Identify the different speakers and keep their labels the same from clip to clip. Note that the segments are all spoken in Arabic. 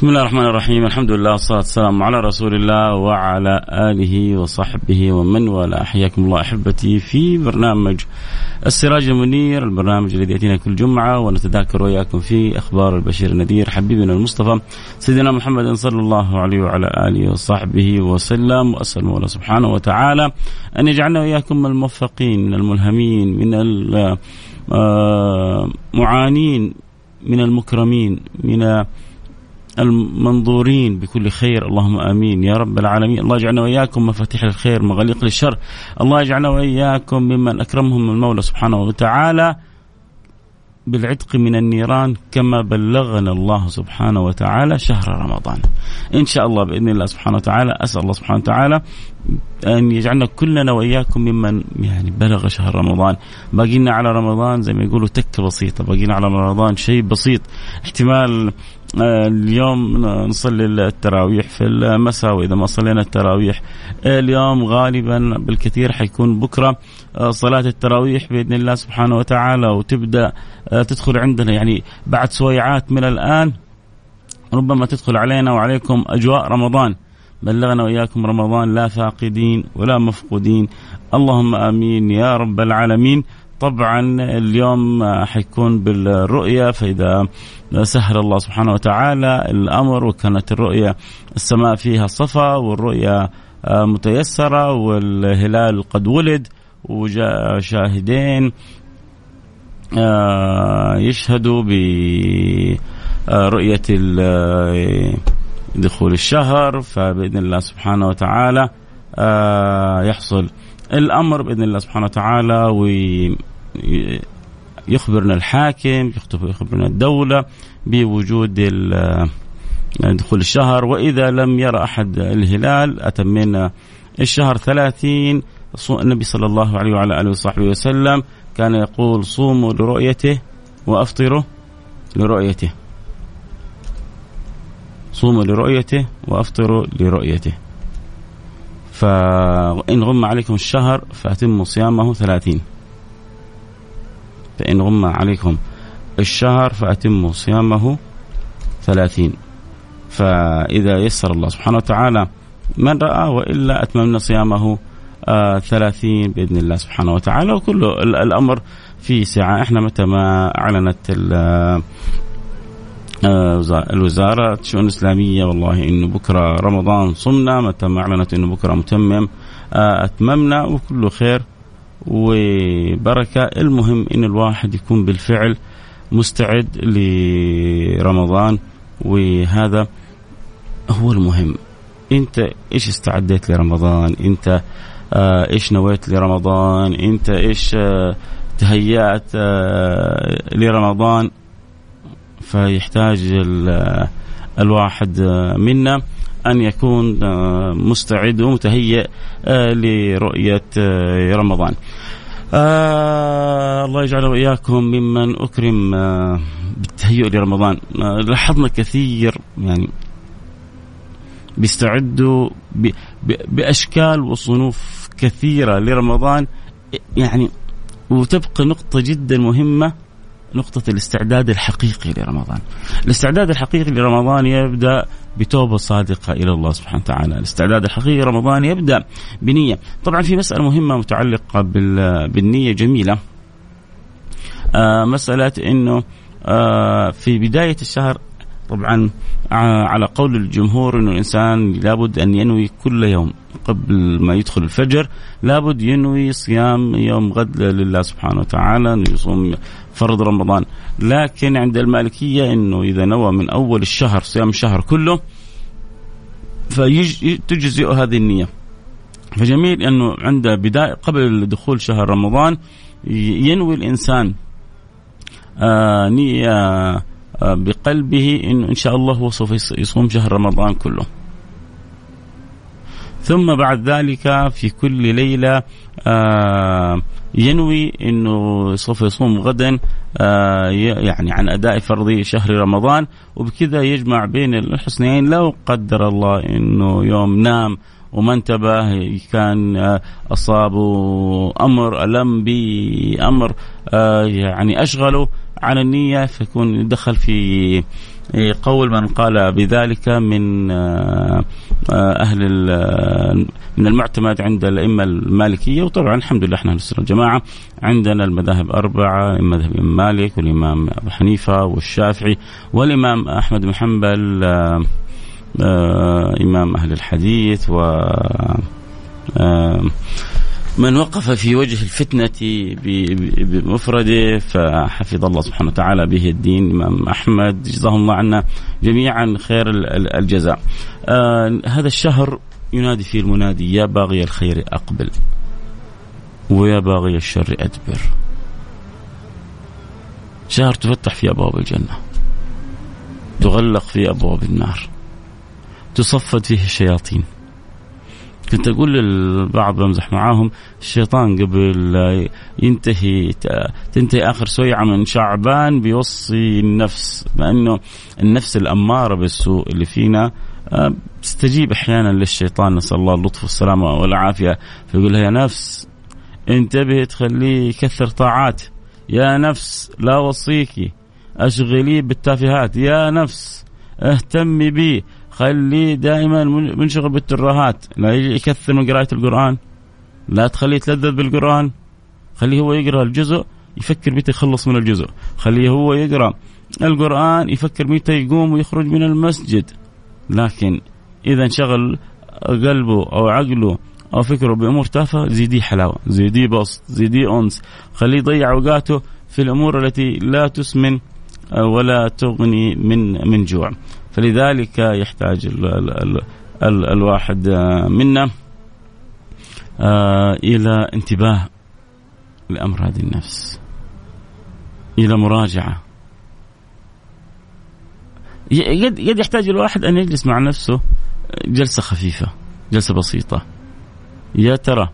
Speaker 1: بسم الله الرحمن الرحيم. الحمد لله والصلاة والسلام على رسول الله وعلى آله وصحبه ومن والاه. حياكم الله أحبتي في برنامج السراج المنير البرنامج الذي يأتينا كل جمعة ونتذاكر وإياكم في أخبار البشير النذير حبيبنا المصطفى سيدنا محمد صلى الله عليه وعلى آله وصحبه وسلم. وأسأل الله سبحانه وتعالى أن يجعلنا وإياكم الموفقين من الملهمين من المعانين من المكرمين من المنظورين بكل خير. اللهم آمين. يا رب العالمين. الله يجعلنا وإياكم مفاتيح الخير مغاليق للشر. الله يجعلنا وإياكم ممن أكرمهم المولى سبحانه وتعالى بالعتق من النيران كما بلغنا الله سبحانه وتعالى شهر رمضان. إن شاء الله بإذن الله سبحانه وتعالى أسأل الله سبحانه وتعالى أن يجعلنا كلنا وإياكم ممن يعني بلغ شهر رمضان. باقينا على رمضان زي ما يقولوا تكة بسيطة. باقينا على رمضان شيء بسيط. احتمال اليوم نصلي التراويح في المساء واذا ما صلينا التراويح اليوم غالبا بالكثير حيكون بكرة آه، صلاة التراويح بإذن الله سبحانه وتعالى. وتبدأ آه، تدخل عندنا يعني بعد سويعات من الآن ربما تدخل علينا وعليكم أجواء رمضان. بلغنا وإياكم رمضان لا فاقدين ولا مفقودين. اللهم آمين يا رب العالمين. طبعا اليوم حيكون بالرؤية فإذا سهل الله سبحانه وتعالى الأمر وكانت الرؤية السماء فيها صفا والرؤية متيسرة والهلال قد ولد وجاء شاهدين آه، يشهدوا برؤية دخول الشهر. فبإذن الله سبحانه وتعالى آه، يحصل الأمر بإذن الله سبحانه وتعالى يخبرنا الحاكم يخبرنا الدولة بوجود دخول الشهر. وإذا لم يرى أحد الهلال أتمنا الشهر ثلاثين. النبي صلى الله عليه وعلى آله وصحبه وسلم كان يقول صوموا لرؤيته وأفطروا لرؤيته. صوموا لرؤيته وأفطروا لرؤيته. فإن غم عليكم الشهر فأتموا صيامه ثلاثين. فإن غم عليكم الشهر فأتموا صيامه ثلاثين. فإذا يسر الله سبحانه وتعالى من رأى وإلا أتممنا صيامه آه ثلاثين بإذن الله سبحانه وتعالى. وكل الأمر في سعة. إحنا متى ما أعلنت آه الوزارة الشؤون الإسلامية والله إنه بكرة رمضان صمنا. متى ما أعلنت إنه بكرة متمم آه أتممنا. وكل خير. وبركة. المهم إن الواحد يكون بالفعل مستعد لرمضان وهذا هو المهم. أنت إيش استعديت لرمضان؟ أنت آه إيش نويت لرمضان؟ أنت إيش آه تهيأت آه لرمضان؟ فيحتاج الواحد آه، منا. أن يكون آه، مستعد ومتهيئ آه، لرؤية رمضان. آه الله يجعل وإياكم ممن أكرم آه بالتهيؤ لرمضان. آه لاحظنا كثير يعني بيستعدوا بأشكال وصنوف كثيرة لرمضان. يعني وتبقى نقطة جدا مهمة نقطة الاستعداد الحقيقي لرمضان. الاستعداد الحقيقي لرمضان يبدأ بتوبة صادقة إلى الله سبحانه وتعالى. الاستعداد الحقيقي رمضان يبدأ بنية. طبعا في مسألة مهمة متعلقة بالنية جميلة. آه مسألة أنه آه في بداية الشهر طبعا آه، على قول الجمهور إنه الإنسان لابد أن ينوي كل يوم قبل ما يدخل الفجر. لابد ينوي صيام يوم غد لله سبحانه وتعالى إنه يصوم فرض رمضان لكن عند المالكية إنه إذا نوى من أول الشهر صيام الشهر كله فتجزئ هذه النية فجميل أنه عند بداية قبل دخول شهر رمضان ينوي الإنسان آه نية آه، بقلبه إنه إن شاء الله هو سوف يصوم شهر رمضان كله. ثم بعد ذلك في كل ليلة آه، ينوي إنه سوف يصوم غدا آه، يعني عن أداء فرض شهر رمضان وبكذا يجمع بين الحسنين لو قدر الله إنه يوم نام وما انتبه كان اصابه أمر ألم بأمر يعني أشغله عن النية فيكون دخل في قول من قال بذلك من آه، أهل من المعتمد عند الأئمة المالكية. وطبعا الحمد لله إحنا السنة الجماعة. عندنا المذاهب أربعة مذهب مالك والإمام أبو حنيفة والشافعي والإمام أحمد بن حنبل آه، آه، إمام أهل الحديث و من وقف في وجه الفتنة بمفرده فحفظ الله سبحانه وتعالى به الدين. الإمام أحمد جزاه الله عنا جميعا خير الجزاء. آه هذا الشهر ينادي فيه المنادي يا باغي الخير أقبل ويا باغي الشر أدبر. شهر تفتح فيه أبواب الجنة تغلق فيه أبواب النار تصفد فيه الشياطين. كنت أقول للبعض بمزح معاهم الشيطان قبل ينتهي تنتهي آخر سويعه من شعبان بيوصي النفس لأنه النفس الأمارة بالسوء اللي فينا آه، تستجيب أحيانا للشيطان. نسأل الله اللطف والسلامة والعافية. فيقول لها يا نفس انتبهي تخليه يكثر طاعات. يا نفس لا وصيكي أشغليه بالتافهات. يا نفس اهتمي بي خليه دائما منشغل بالترهات لا يكثر من قراءة القرآن لا تخليه يتلذذ بالقرآن خليه هو يقرأ الجزء يفكر متى يخلص من الجزء خليه هو يقرأ القرآن يفكر متى يقوم ويخرج من المسجد. لكن إذا انشغل قلبه أو عقله أو فكره بأمور تافهة زيديه حلاوة زيديه بسط زيديه أنس خليه يضيع أوقاته في الأمور التي لا تسمن ولا تغني من من جوع. فلذلك يحتاج ال ال ال ال الواحد منا آه، إلى انتباه لأمراض النفس إلى مراجعة. قد يحتاج الواحد أن يجلس مع نفسه جلسة خفيفة جلسة بسيطة. يا ترى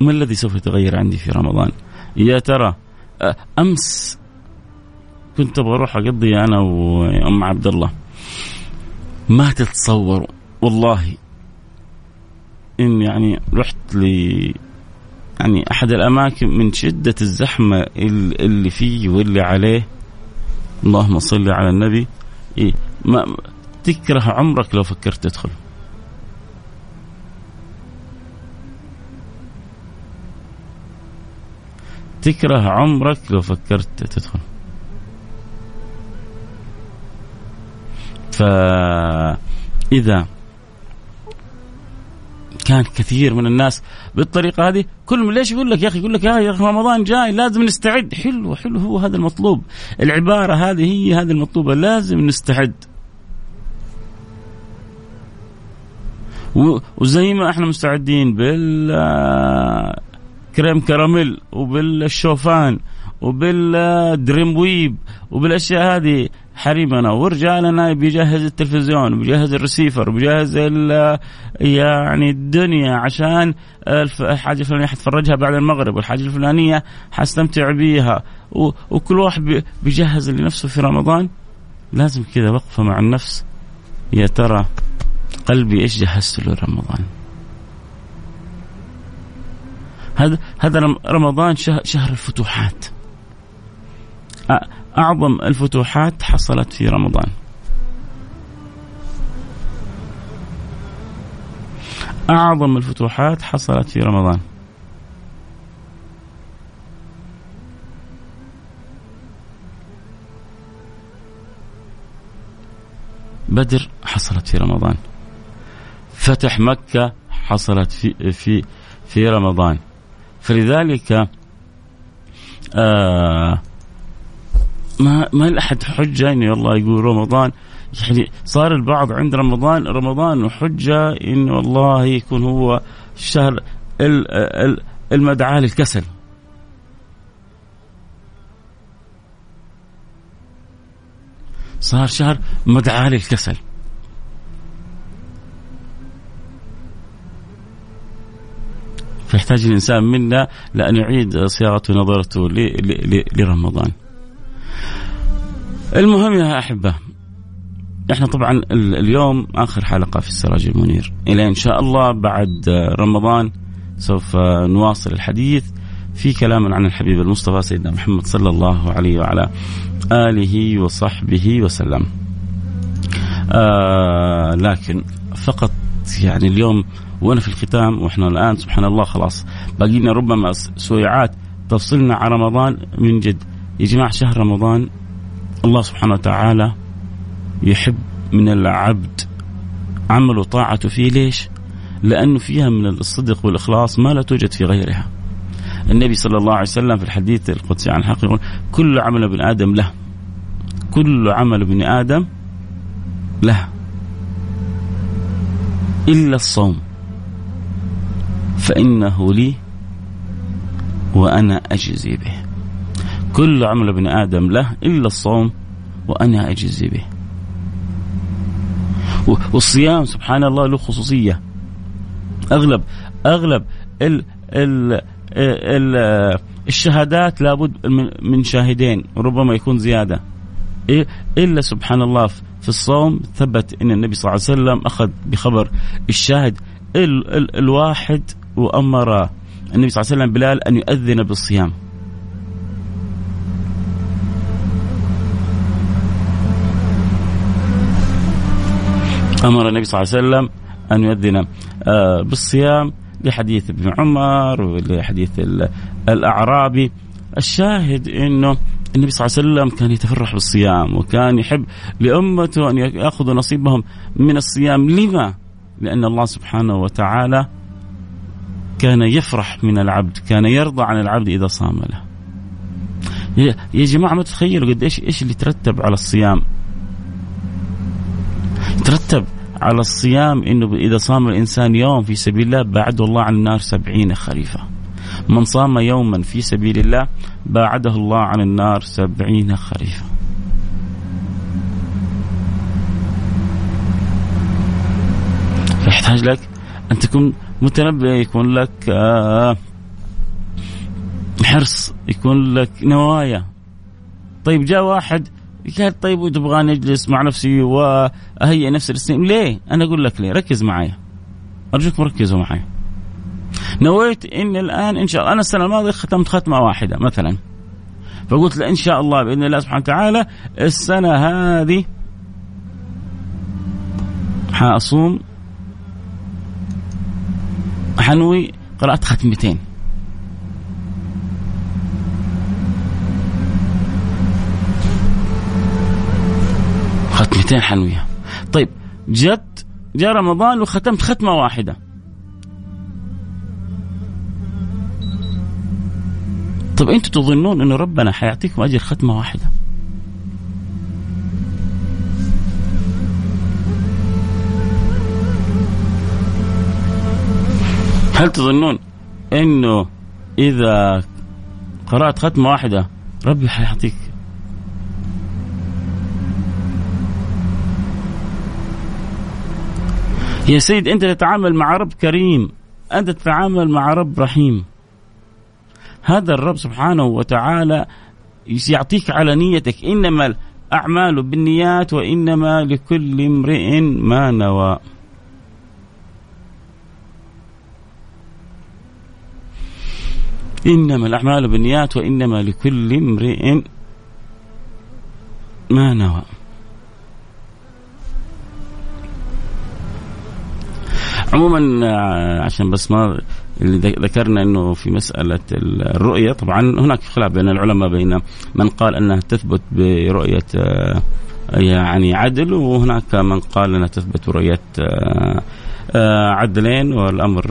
Speaker 1: ما الذي سوف يتغير عندي في رمضان؟ يا ترى آه، أمس كنت أبغى أروح أقضي أنا وأم عبد الله ما تتصوروا والله إن يعني رحت ل يعني أحد الأماكن من شدة الزحمة اللي فيه واللي عليه. اللهم صل على النبي. إيه ما تكره عمرك لو فكرت تدخل. تكره عمرك لو فكرت تدخل. فإذا كان كثير من الناس بالطريقة هذه كل ليش يقول لك يا أخي؟ يقول لك يا أخي رمضان جاي لازم نستعد. حلو حلو هو هذا المطلوب. العبارة هذه هي هذه المطلوبة لازم نستعد. وزي ما إحنا مستعدين بال كريم كراميل وبالشوفان. وبالدريم ويب وبالأشياء هذه حريمنا. ورجالنا بيجهز التلفزيون وبيجهز الرسيفر وبيجهز يعني الدنيا عشان الحاجة الفلانية حتفرجها بعد المغرب والحاجة الفلانية حستمتع بيها. وكل واحد بيجهز لنفسه في رمضان. لازم كذا وقفة مع النفس. يا ترى قلبي إيش جهزت له رمضان هذا هذا رمضان شهر الفتوحات. أعظم الفتوحات حصلت في رمضان. أعظم الفتوحات حصلت في رمضان. بدر حصلت في رمضان. فتح مكة حصلت في في في رمضان. فلذلك آه ما ما لأحد حجة إنه والله يقول رمضان. يعني صار البعض عند رمضان رمضان وحجة إنه والله يكون هو شهر المدعاة للكسل. صار شهر مدعاة للكسل. فيحتاج الإنسان منا لأن يعيد صياغة نظرته لرمضان. المهم يا أحبة إحنا طبعا اليوم آخر حلقة في السراج المنير. إلى إن شاء الله بعد رمضان سوف نواصل الحديث في كلام عن الحبيب المصطفى سيدنا محمد صلى الله عليه وعلى آله وصحبه وسلم. آه لكن فقط يعني اليوم وأنا في الختام وإحنا الآن سبحان الله خلاص. باقي لنا ربما سويعات. تفصلنا عن رمضان من جد. يا جماعة شهر رمضان الله سبحانه وتعالى يحب من العبد عمل وطاعته فيه ليش؟ لأنه فيها من الصدق والإخلاص ما لا توجد في غيرها. النبي صلى الله عليه وسلم في الحديث القدسي عن الحق يقول كل عمل ابن آدم له. كل عمل ابن آدم له. إلا الصوم. فإنه لي وأنا أجزي به. كل عمل ابن آدم له إلا الصوم وأنا أجزي به. والصيام سبحان الله له خصوصية. أغلب أغلب ال ال ال الشهادات لابد من شاهدين وربما يكون زيادة. إلا سبحان الله في الصوم ثبت أن النبي صلى الله عليه وسلم أخذ بخبر الشاهد ال ال الواحد وأمر النبي صلى الله عليه وسلم بلال أن يؤذن بالصيام. أمر النبي صلى الله عليه وسلم أن يؤذن آه، بالصيام لحديث ابن عمر ولحديث الأعرابي الشاهد إنه النبي صلى الله عليه وسلم كان يتفرح بالصيام وكان يحب لأمته أن يأخذوا نصيبهم من الصيام لما؟ لأن الله سبحانه وتعالى كان يفرح من العبد، كان يرضى عن العبد إذا صام له. يا جماعة ما تتخيلوا قد إيش إيش اللي ترتب على الصيام يترتب على الصيام إنه إذا صام الإنسان يوم في سبيل الله بعده الله عن النار سبعين خريفة. من صام يوما في سبيل الله باعده الله عن النار سبعين خريفة. فيحتاج لك أن تكون متنبه يكون لك آه، حرص يكون لك نوايا طيب جاء واحد قال طيب وتبغاني اجلس مع نفسي وأهيئ نفسي للسنين ليه؟ أنا أقول لك ليه؟ ركز معي ارجوكم ركزوا معي نويت ان الآن إن شاء الله أنا السنة الماضية ختمت ختمة واحدة مثلا فقلت له إن شاء الله بإذن الله سبحانه وتعالى السنة هذه حأصوم حنوي قرات ختمتين سنتين حنوية طيب جت جاء رمضان وختمت ختمة واحدة. طب أنتم تظنون ان ربنا حيعطيكم أجر ختمة واحدة؟ هل تظنون إنه إذا قرأت ختمة واحدة ربي حيعطيك يا سيد أنت تتعامل مع رب كريم. أنت تتعامل مع رب رحيم. هذا الرب سبحانه وتعالى يعطيك على نيتك. إنما الأعمال بالنيات وإنما لكل امرئ ما نوى. إنما الأعمال بالنيات وإنما لكل امرئ ما نوى. عموما آه، عشان بس ما اللي ذكرنا إنه في مسألة الرؤية طبعا هناك خلاف بين العلماء بين من قال إنها تثبت برؤية آه، يعني عدل وهناك من قال إنها تثبت برؤيه آه، عدلين والأمر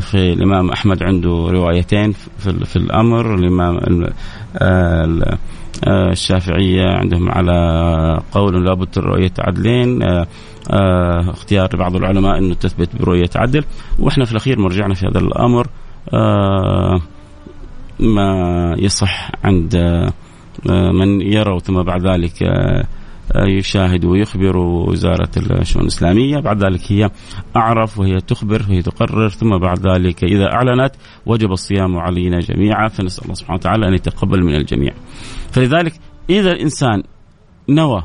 Speaker 1: في الإمام أحمد عنده روايتين في, في الأمر. الإمام الشافعية عندهم على قول لابد رؤية عدلين اختيار بعض العلماء إنه تثبت برؤية عدل. وإحنا في الأخير مرجعنا في هذا الأمر آه ما يصح عند آه من يرى ثم بعد ذلك آه يشاهد ويخبر وزارة الشؤون الإسلامية. بعد ذلك هي أعرف وهي تخبر وهي تقرر. ثم بعد ذلك إذا أعلنت وجب الصيام علينا جميعا فنسأل الله سبحانه وتعالى أن يتقبل من الجميع. فلذلك إذا الإنسان نوى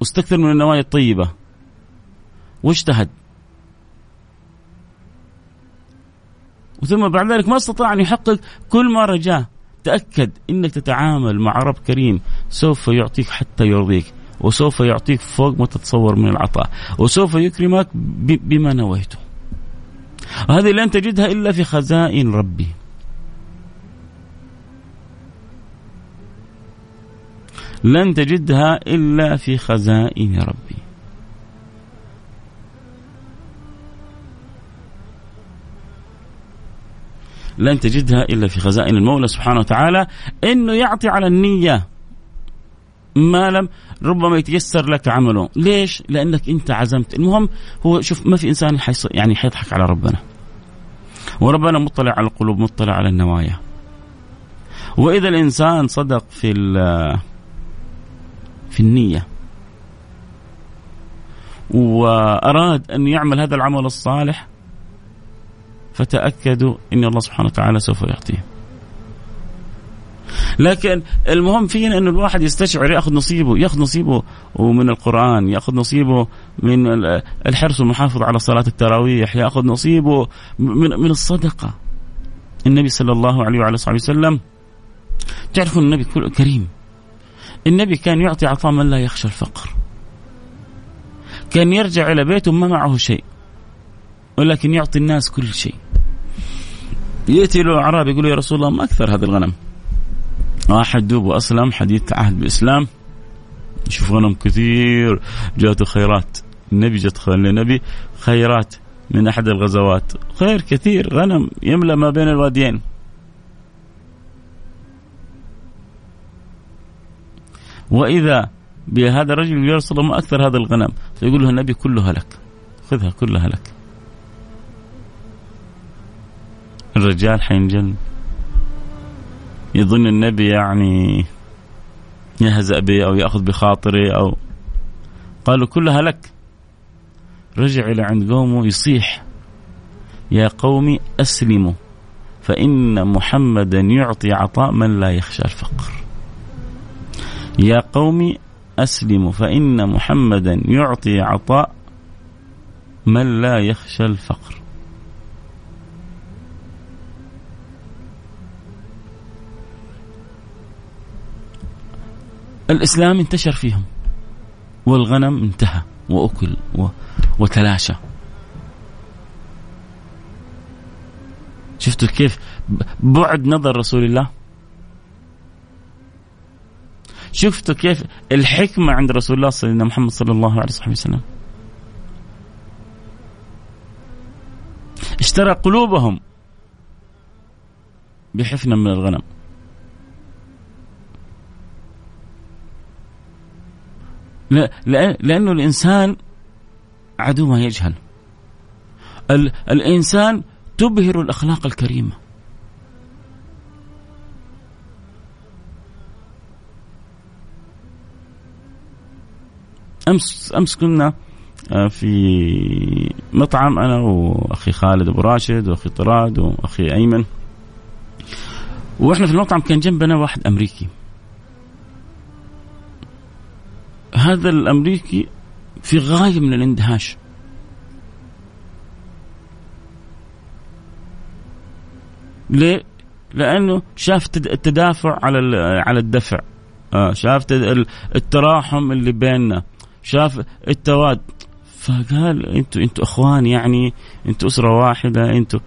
Speaker 1: واستكثر من النوايا الطيبة. واجتهد. وثم بعد ذلك ما استطاع أن يحقق كل ما رجاه. تأكد أنك تتعامل مع رب كريم. سوف يعطيك حتى يرضيك. وسوف يعطيك فوق ما تتصور من العطاء. وسوف يكرمك بما نويته. وهذه لن تجدها إلا في خزائن ربي. لن تجدها إلا في خزائن ربي. لن تجدها إلا في خزائن المولى سبحانه وتعالى إنه يعطي على النية ما لم ربما يتيسر لك عمله، ليش؟ لأنك أنت عزمت، المهم هو شوف ما في إنسان يعني حيضحك على ربنا. وربنا مطلع على القلوب، مطلع على النوايا. وإذا الإنسان صدق في في النية. وأراد أن يعمل هذا العمل الصالح فتأكدوا أن الله سبحانه وتعالى سوف يعطيه. لكن المهم فينا أن الواحد يستشعر يأخذ نصيبه يأخذ نصيبه من القرآن يأخذ نصيبه من الحرص والمحافظة على صلاة التراويح يأخذ نصيبه من, من الصدقة. النبي صلى الله عليه وعلى صحبه وسلم تعرفون النبي كريم. النبي كان يعطي عطاء من لا يخشى الفقر. كان يرجع إلى بيته ما معه شيء ولكن يعطي الناس كل شيء. يأتي له أعرابي يقول يا رسول الله ما أكثر هذا الغنم؟ واحد دوب وأسلم حديث عهد بالإسلام يشوف غنم كثير جاته خيرات. النبي جت النبي خيرات من أحد الغزوات. خير كثير غنم يملأ ما بين الواديين. وإذا بهذا الرجل يرسل ما أكثر هذا الغنم فيقول له النبي كلها لك خذها كلها لك الرجال حينجن. يظن النبي يعني يهزأ به أو يأخذ بخاطره أو قالوا كلها لك رجع إلى عند قومه يصيح يا قوم أسلموا فإن محمدا يعطي عطاء من لا يخشى الفقر. يا قوم أسلموا فإن محمدا يعطي عطاء من لا يخشى الفقر. الإسلام انتشر فيهم والغنم انتهى وأكل وتلاشى. شفتوا كيف؟ بعد نظر رسول الله شفتوا كيف الحكمة عند رسول الله سيدنا محمد صلى الله عليه وسلم. اشترى قلوبهم بحفنة من الغنم. لأنه الإنسان عدو ما يجهل. الإنسان تبهر الأخلاق الكريمة. أمس أمس كنا آه، في مطعم أنا وأخي خالد أبو راشد وأخي طراد وأخي أيمن. وإحنا في المطعم كان جنبنا واحد أمريكي. هذا الأمريكي في غاية من الاندهاش. ليه؟ لأنه شاف التدافع على على الدفع. آه شاف التراحم اللي بيننا. شاف التواد. فقال أنتوا أنتوا اخوان يعني أنتوا اسرة واحدة أنتوا.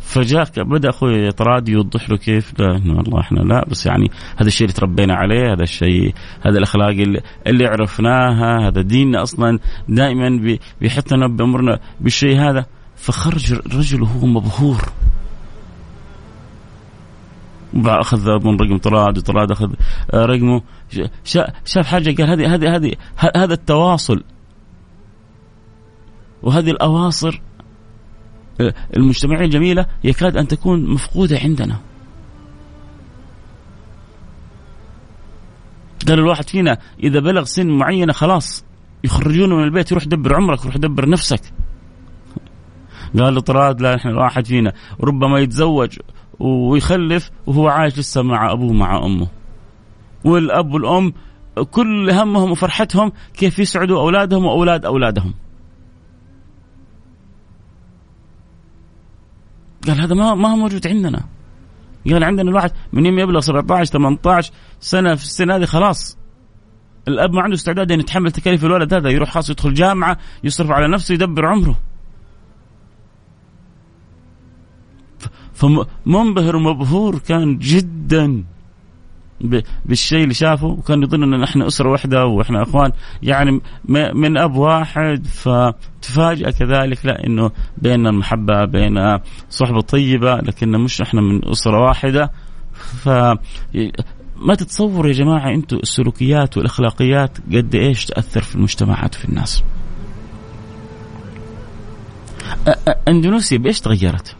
Speaker 1: فجاء بدأ أخوي طراد يوضح له كيف. لا إنه والله إحنا لا بس يعني هذا الشيء اللي تربينا عليه هذا الشيء هذا الأخلاق اللي, اللي عرفناها هذا ديننا أصلا دائما بيحثنا بأمرنا بالشيء هذا. فخرج الرجل وهو مبهور. أخذ من رقم طراد وطراد أخذ رقمه. شاف حاجة قال هذه هذه هذه هذا التواصل. وهذه الأواصر المجتمعية الجميلة يكاد أن تكون مفقودة عندنا. قال الواحد فينا إذا بلغ سن معينة خلاص يخرجونه من البيت يروح يدبر عمرك يروح يدبر نفسك. قال طراد لا إحنا الواحد فينا. ربما يتزوج ويخلف وهو عايش لسه مع أبوه مع أمه. والأب والأم كل همهم وفرحتهم كيف يسعدوا أولادهم وأولاد أولادهم. قال هذا ما ما هو موجود عندنا. قال عندنا الواحد من يوم يبلغ 17 18 سنة في السنة هذه خلاص. الأب ما عنده استعداد إن يتحمل تكاليف الولد هذا يروح خاص يدخل جامعة يصرف على نفسه يدبر عمره. فمنبهر ومبهور كان جدا. بالشيء اللي شافه وكان يظن إن نحن أسرة واحدة وإحنا إخوان يعني من أب واحد فتفاجأ كذلك لا إنه بيننا المحبه بين صحبة طيبة لكن مش إحنا من أسرة واحدة ف ما تتصوروا يا جماعة أنتم السلوكيات والأخلاقيات قد إيش تأثر في المجتمعات وفي الناس. أندونيسيا بإيش تغيرت؟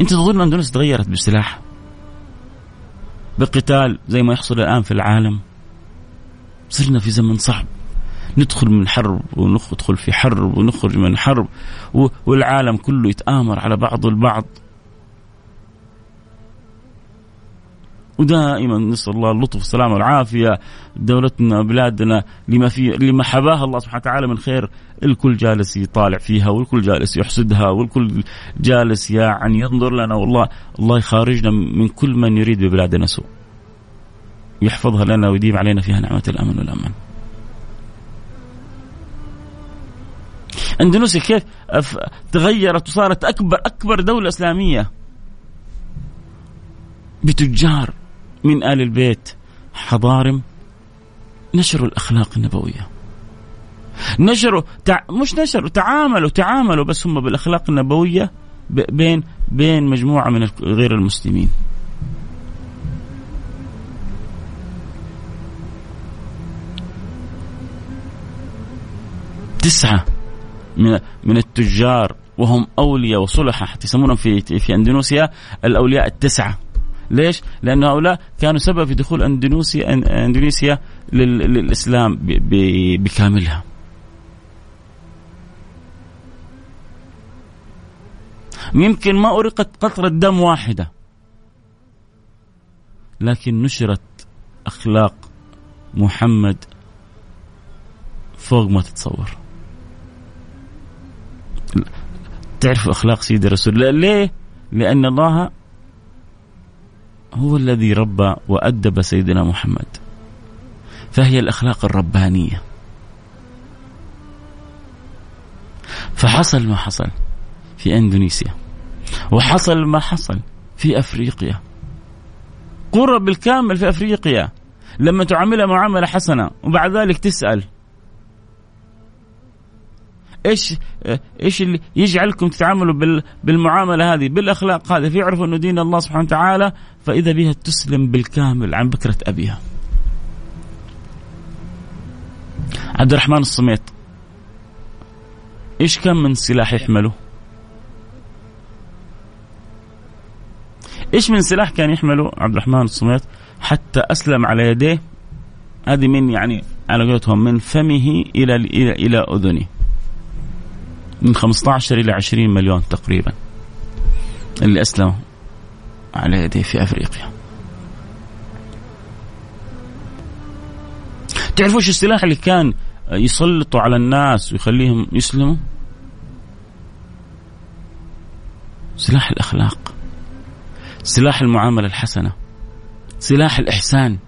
Speaker 1: أنت تظن أندونيسيا تغيرت بالسلاح؟ بقتال زي ما يحصل الآن في العالم. صرنا في زمن صعب. ندخل من حرب وندخل في حرب ونخرج من حرب والعالم كله يتآمر على بعض البعض. ودائما نسأل الله اللطف والسلامة والعافية. دولتنا بلادنا لما في لما حباها الله سبحانه وتعالى من خير. الكل جالس يطالع فيها والكل جالس يحسدها والكل جالس يعني ينظر لنا. والله الله يخارجنا من كل من يريد ببلادنا سوء. يحفظها لنا ويديم علينا فيها نعمة الأمن والأمان. أندونيسيا كيف تغيرت وصارت أكبر أكبر دولة إسلامية. بتجار من آل البيت حضارم نشروا الأخلاق النبوية. نشروا تع... مش نشروا تعاملوا تعاملوا بس هم بالأخلاق النبوية ب... بين بين مجموعة من غير المسلمين. تسعة من من التجار وهم أولياء وصلحة حتى يسمونهم في في أندونيسيا الأولياء التسعة. ليش؟ لأن هؤلاء كانوا سبب في دخول أندونيسيا أندونيسيا للإسلام بكاملها. يمكن ما أرقت قطرة دم واحدة. لكن نشرت أخلاق محمد فوق ما تتصور. تعرف أخلاق سيدي الرسول ليه؟ لأن الله هو الذي ربى وأدب سيدنا محمد. فهي الأخلاق الربانية. فحصل ما حصل. في إندونيسيا. وحصل ما حصل في أفريقيا. قرى بالكامل في أفريقيا. لما تعاملها معاملة حسنة وبعد ذلك تسأل. إيش إيش اللي يجعلكم تتعاملوا بالمعاملة هذه؟ بالأخلاق هذه. فيعرفوا انه دين الله سبحانه وتعالى فإذا بها تسلم بالكامل عن بكرة أبيها. عبد الرحمن الصميت إيش كان من سلاح يحمله؟ إيش من سلاح كان يحمله عبد الرحمن الصميت حتى أسلم على يديه؟ هذه من يعني على قولتهم من فمه إلى إلى إلى أذنه. من 15 إلى 20 مليون تقريبا اللي اسلموا على يديه في أفريقيا. تعرفوا إيش السلاح اللي كان يسلطوا على الناس ويخليهم يسلموا؟ سلاح الأخلاق. سلاح المعاملة الحسنة سلاح الإحسان.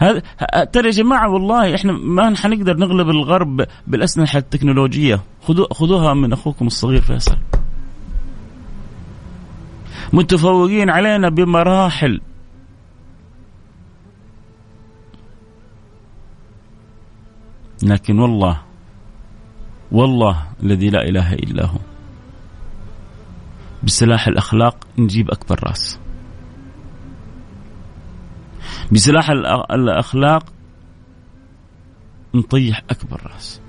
Speaker 1: هذا ترى يا جماعة والله إحنا ما حنقدر نغلب الغرب بالاسلحه التكنولوجية. خذوا خذوها من أخوكم الصغير فيصل. متفوقين علينا بمراحل. لكن والله والله الذي لا إله إلا هو. بسلاح الأخلاق نجيب أكبر رأس. بسلاح الأخلاق نطيح أكبر رأس.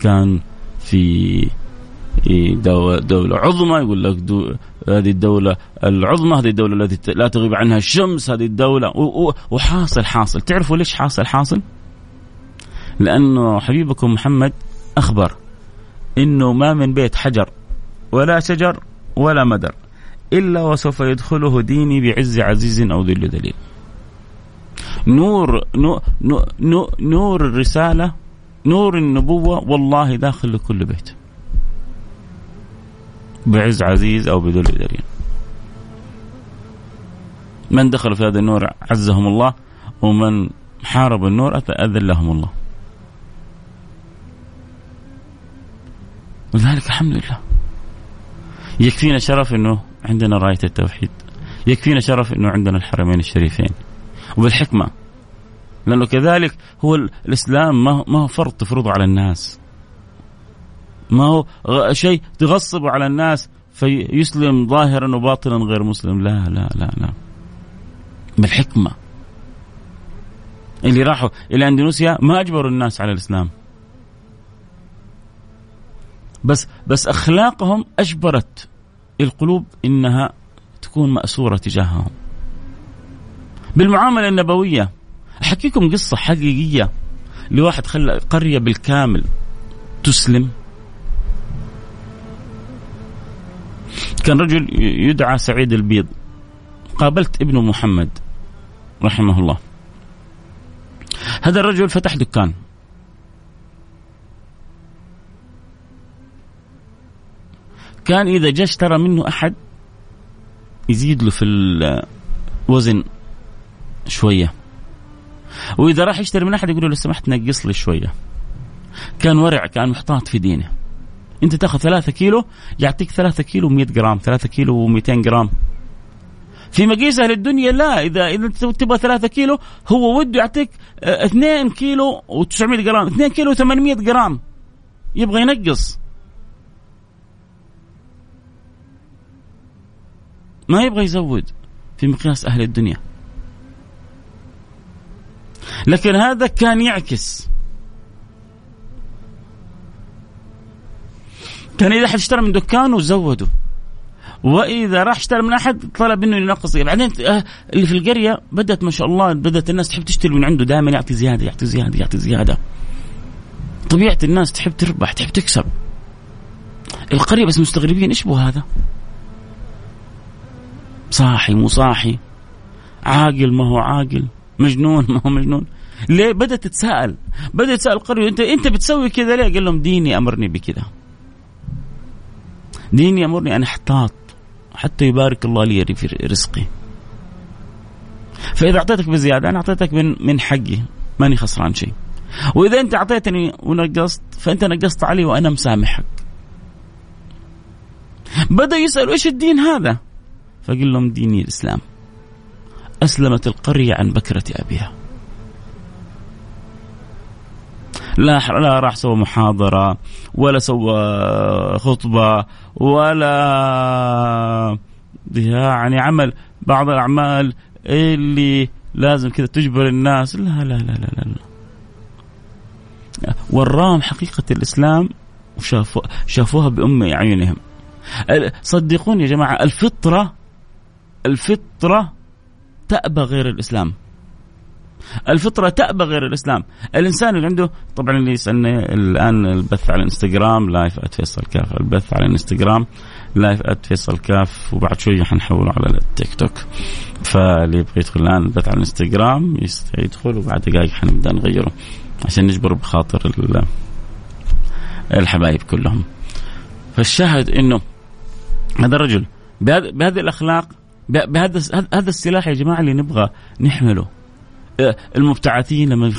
Speaker 1: كان في دولة عظمى يقول لك دو هذه الدولة العظمى هذه الدولة التي لا تغيب عنها الشمس هذه الدولة وحاصل حاصل. تعرفوا ليش حاصل؟ حاصل؟ لأنه حبيبكم محمد أخبر إنه ما من بيت حجر ولا شجر ولا مدر إلا وسوف يدخله ديني بعز عزيز أو ذل دليل نور نور, نور, نور الرسالة نور النبوة والله داخل لكل بيت. بعز عزيز أو بذل دليل من دخل في هذا النور عزهم الله ومن حارب النور أذلهم الله. ولذلك الحمد لله. يكفينا شرف إنه عندنا راية التوحيد. يكفينا شرف أنه عندنا الحرمين الشريفين. وبالحكمة. لأنه كذلك هو الإسلام ما هو فرض تفرضه على الناس. ما هو شيء تغصبه على الناس فيسلم ظاهرا وباطنا غير مسلم. لا لا لا لا. بالحكمة. اللي راحوا إلى أندونيسيا ما أجبروا الناس على الإسلام. بس بس أخلاقهم أجبرت القلوب إنها تكون مأسورة تجاههم. بالمعاملة النبوية أحكيكم قصة حقيقية لواحد خلى قرية بالكامل تسلم. كان رجل يدعى سعيد البيض. قابلت ابنه محمد رحمه الله. هذا الرجل فتح دكان. كان إذا جاء اشترى منه أحد يزيد له في الوزن شوية. وإذا راح يشتري من أحد يقول له لو سمحت نقص لي شوية. كان ورع كان محتاط في دينه. أنت تأخذ ثلاثة كيلو يعطيك ثلاثة كيلو 100 جرام ثلاثة كيلو و200 جرام. في مقيس أهل الدنيا لا إذا إذا تبغى 3 كيلو هو وده يعطيك 2 آه، كيلو و900 جرام 2 كيلو و800 جرام. يبغى ينقص. ما يبغى يزود في مقياس أهل الدنيا. لكن هذا كان يعكس. كان إذا أحد اشترى من دكانه زوده وإذا راح اشترى من أحد طلب منه ينقص. بعدين آه، اللي في القرية بدأت ما شاء الله بدأت الناس تحب تشتري من عنده. دائما يعطي زيادة يعطي زيادة يعطي زيادة. طبيعة الناس تحب تربح تحب تكسب. القرية بس مستغربين إيش بو هذا؟ صاحي مو صاحي. عاقل ما هو عاقل. مجنون ما هو مجنون. ليه؟ بدأت تتساءل. بدأت تسأل القرية انت أنت بتسوي كذا ليه؟ قال لهم ديني أمرني بكذا. ديني أمرني ان احتاط حتى يبارك الله لي في رزقي. فإذا أعطيتك بزيادة أنا أعطيتك من من حقي. ماني خسران شيء. وإذا أنت أعطيتني ونقصت فأنت نقصت علي وأنا مسامحك. بدأ يسالوا إيش الدين هذا؟ فقال لهم ديني الإسلام. أسلمت القرية عن بكرة أبيها. لا لا راح سوى محاضرة ولا سوى خطبة ولا يعني عمل بعض الأعمال اللي لازم كذا تجبر الناس. لا لا لا لا لا, لا. وراهم حقيقة الإسلام وشافوا شافوها بأم أعينهم صدقوني يا جماعة الفطرة الفطرة تأبى غير الإسلام. الفطرة تأبى غير الإسلام. الإنسان اللي عنده طبعا اللي يسألني الآن البث على الإنستغرام لايف أت فيصل كاف. البث على الإنستغرام لايف أت فيصل كاف وبعد شوي حنحوله على التيك توك. فاللي يبغى يدخل الآن البث على الإنستغرام يدخل وبعد دقائق حنبدأ نغيره عشان نجبر بخاطر الحبايب كلهم. فالشاهد إنه هذا الرجل بهذه الأخلاق بهذا هذا السلاح يا جماعة اللي نبغى نحمله. المبتعثين لما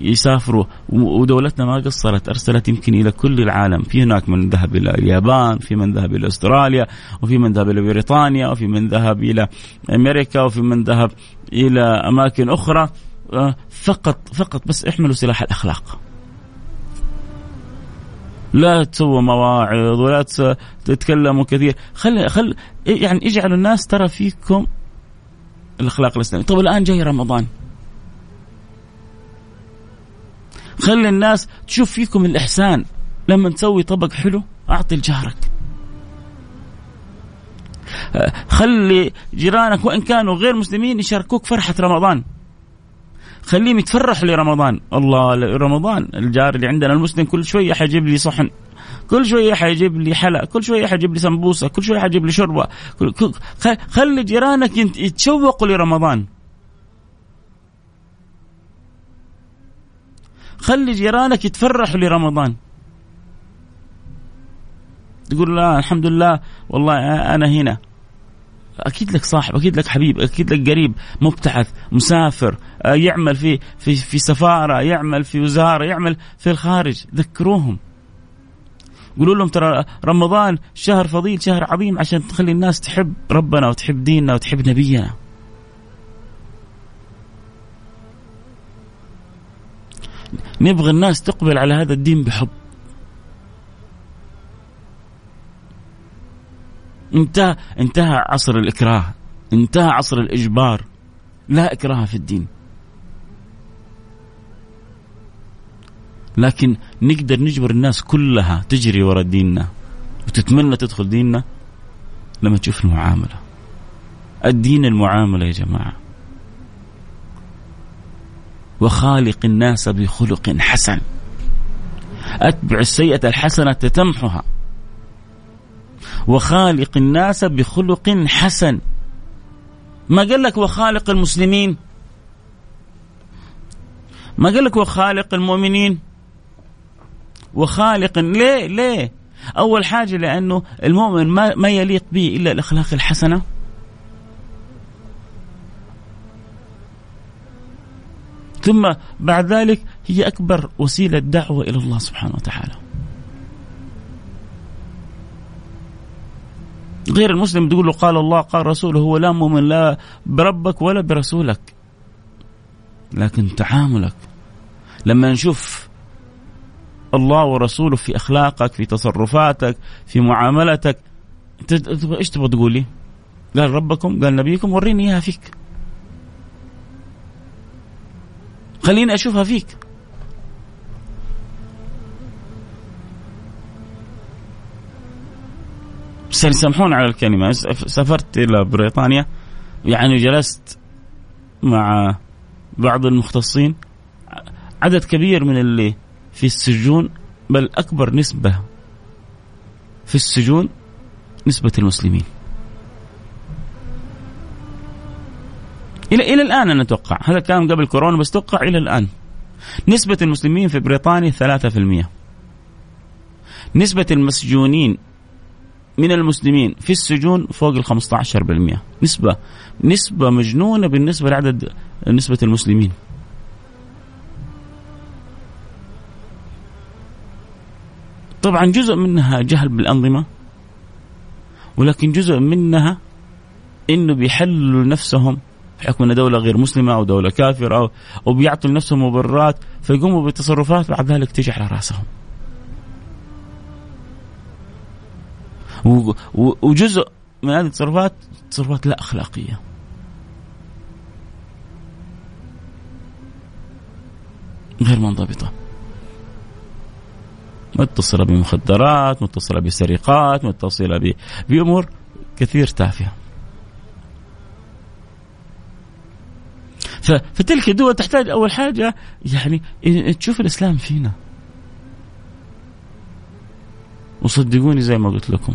Speaker 1: يسافروا ودولتنا ما قصرت أرسلت يمكن إلى كل العالم. في هناك من ذهب إلى اليابان في من ذهب إلى أستراليا وفي من ذهب إلى بريطانيا وفي من ذهب إلى أمريكا وفي من ذهب إلى أماكن أخرى. آه، فقط فقط بس احملوا سلاح الأخلاق. لا تسووا مواعظ ولا تتكلموا كثير. خل خل يعني اجعلوا الناس ترى فيكم الأخلاق الإسلامية. طب الآن جاي رمضان. خلي الناس تشوف فيكم الإحسان. لما تسوي طبق حلو أعطي لجارك خلي جيرانك وإن كانوا غير مسلمين يشاركوك فرحة رمضان. خليهم يتفرحوا لرمضان. الله رمضان الجار اللي عندنا المسلم كل شوية حيجيب لي صحن كل شوية حيجيب لي حلا كل شوية حيجيب لي سمبوسة كل شوية حيجيب لي شوربة. خلي جيرانك يتشوقوا لرمضان. خلي جيرانك يتفرحوا لرمضان. تقول لا الحمد لله والله أنا هنا. أكيد لك صاحب أكيد لك حبيب أكيد لك قريب مبتعث مسافر آه، يعمل في في في سفارة يعمل في وزارة يعمل في الخارج ذكروهم. قولوا لهم ترى رمضان شهر فضيل شهر عظيم عشان تخلي الناس تحب ربنا وتحب ديننا وتحب نبينا. نبغى الناس تقبل على هذا الدين بحب. انتهى انتهى عصر الإكراه. انتهى عصر الإجبار. لا إكراه في الدين. لكن نقدر نجبر الناس كلها تجري ورا ديننا وتتمنى تدخل ديننا لما تشوف المعاملة. الدين المعاملة يا جماعة. وخالق الناس بخلق حسن. أتبع السيئة الحسنة تمحها وخالق الناس بخلق حسن. ما قال لك وخالق المسلمين؟ ما قال لك وخالق المؤمنين؟ وخالق ليه؟ ليه؟ أول حاجة لأنه المؤمن ما, ما يليق به إلا الأخلاق الحسنة. ثم بعد ذلك هي أكبر وسيلة دعوة إلى الله سبحانه وتعالى. غير المسلم تقول له قال الله قال رسوله هو لا مؤمن لا بربك ولا برسولك. لكن تعاملك لما نشوف الله ورسوله في أخلاقك في تصرفاتك في معاملتك إيش تبغى تقول لي؟ قال ربكم قال نبيكم وريني إياها فيك. خليني أشوفها فيك. بس سامحوني على الكلمة. سافرت إلى بريطانيا. يعني جلست مع بعض المختصين. عدد كبير من اللي في السجون بل أكبر نسبة في السجون نسبة المسلمين. إلى إلى الآن أنا أتوقع. هذا كان قبل كورونا بس أتوقع إلى الآن. نسبة المسلمين في بريطانيا 3% نسبة المسجونين من المسلمين في السجون فوق ال 15% نسبة نسبة مجنونة بالنسبة لعدد نسبة المسلمين طبعا جزء منها جهل بالأنظمة ولكن جزء منها إنه بيحللوا نفسهم بحكم إن دولة غير مسلمة أو دولة كافرة أو بيعطوا لنفسهم مبررات فيقوموا بتصرفات بعد ذلك تيجي على رأسهم. وجزء من هذه التصرفات تصرفات لا أخلاقية. غير منضبطة. متصلة بمخدرات، متصلة بسرقات، متصلة بأمور كثير تافهة. فتلك الدول تحتاج أول حاجة يعني تشوف الإسلام فينا. وصدقوني زي ما قلت لكم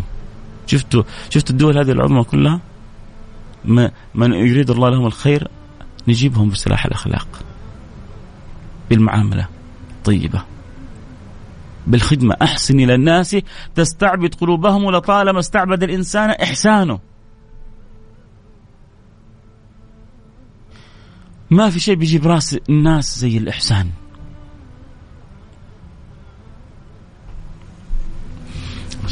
Speaker 1: شفتوا شفتوا الدول هذه العظمى كلها؟ ما من يريد الله لهم الخير نجيبهم بسلاح الأخلاق بالمعاملة الطيبة بالخدمة. أحسن إلى الناس تستعبد قلوبهم لطالما استعبد الإنسان إحسانه. ما في شيء بيجيب رأس الناس زي الإحسان.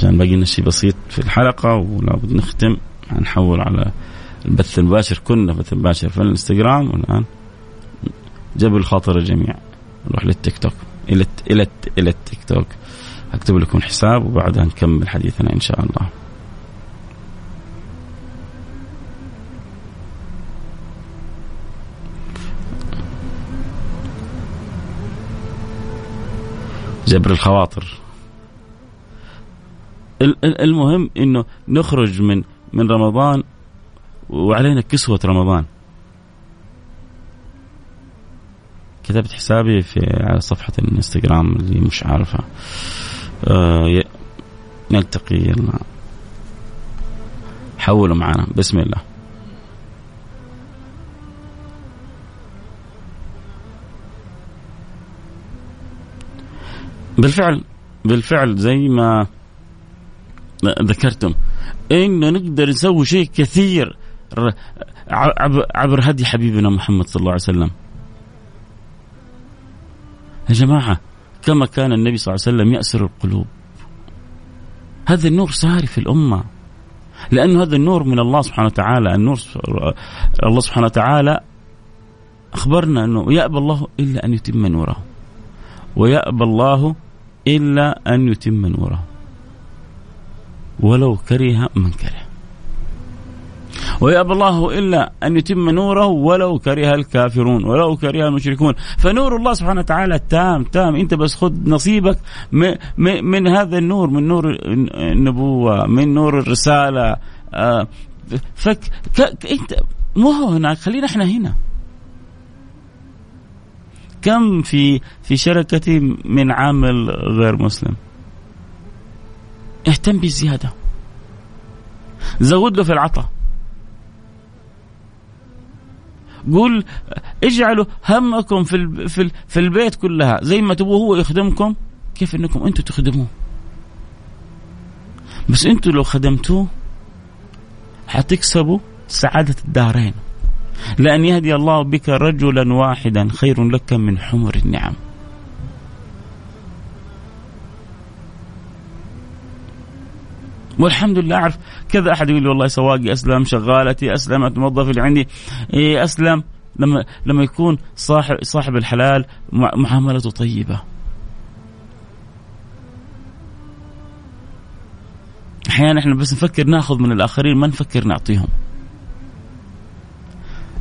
Speaker 1: عشان باقي لنا شيء بسيط في الحلقة ولابد نختم. هنحول على البث المباشر كنا بث مباشر في الإنستغرام والآن جبل خاطر الجميع. نروح للتيك توك. إلى إلى إلى التيك توك. هكتب لكم الحساب وبعدها نكمل حديثنا إن شاء الله. جبر الخواطر. المهم إنه نخرج من من رمضان وعلينا كسوة رمضان. كتبت حسابي في على صفحة الإنستغرام اللي مش عارفها. آه نلتقي يلا. حولوا معنا. بسم الله. بالفعل بالفعل زي ما ذكرتم. إنه نقدر نسوي شيء كثير عبر هدي حبيبنا محمد صلى الله عليه وسلم. يا جماعة كما كان النبي صلى الله عليه وسلم يأسر القلوب. هذا النور ساري في الأمة. لأنه هذا النور من الله سبحانه وتعالى. النور الله سبحانه وتعالى أخبرنا أنه يأبى الله إلا أن يتم نوره. ويأبى الله إلا أن يتم نوره. ولو كره من كره. ويأبى الله إلا أن يتم نوره ولو كره الكافرون ولو كره المشركون. فنور الله سبحانه وتعالى تام تام. أنت بس خذ نصيبك من هذا النور من نور النبوة من نور الرسالة. آه، فك أنت مو هو هناك خلينا إحنا هنا. كم في في شركتي من عامل غير مسلم؟ اهتم بزياده زود له في العطاء. قول اجعلوا همكم في في في البيت كلها زي ما تبغوا هو يخدمكم. كيف انكم أنتم تخدموه؟ بس أنتم لو خدمتوه حتكسبوا سعادة الدارين. لأن يهدي الله بك رجلا واحدا خير لك من حمر النعم. والحمد لله أعرف كذا أحد يقول لي والله سواقي أسلم شغالتي اسلمت موظفي اللي عندي. إيه أسلم. لما لما يكون صاحب صاحب الحلال معاملته طيبة. أحيانا إحنا بس نفكر ناخذ من الآخرين ما نفكر نعطيهم.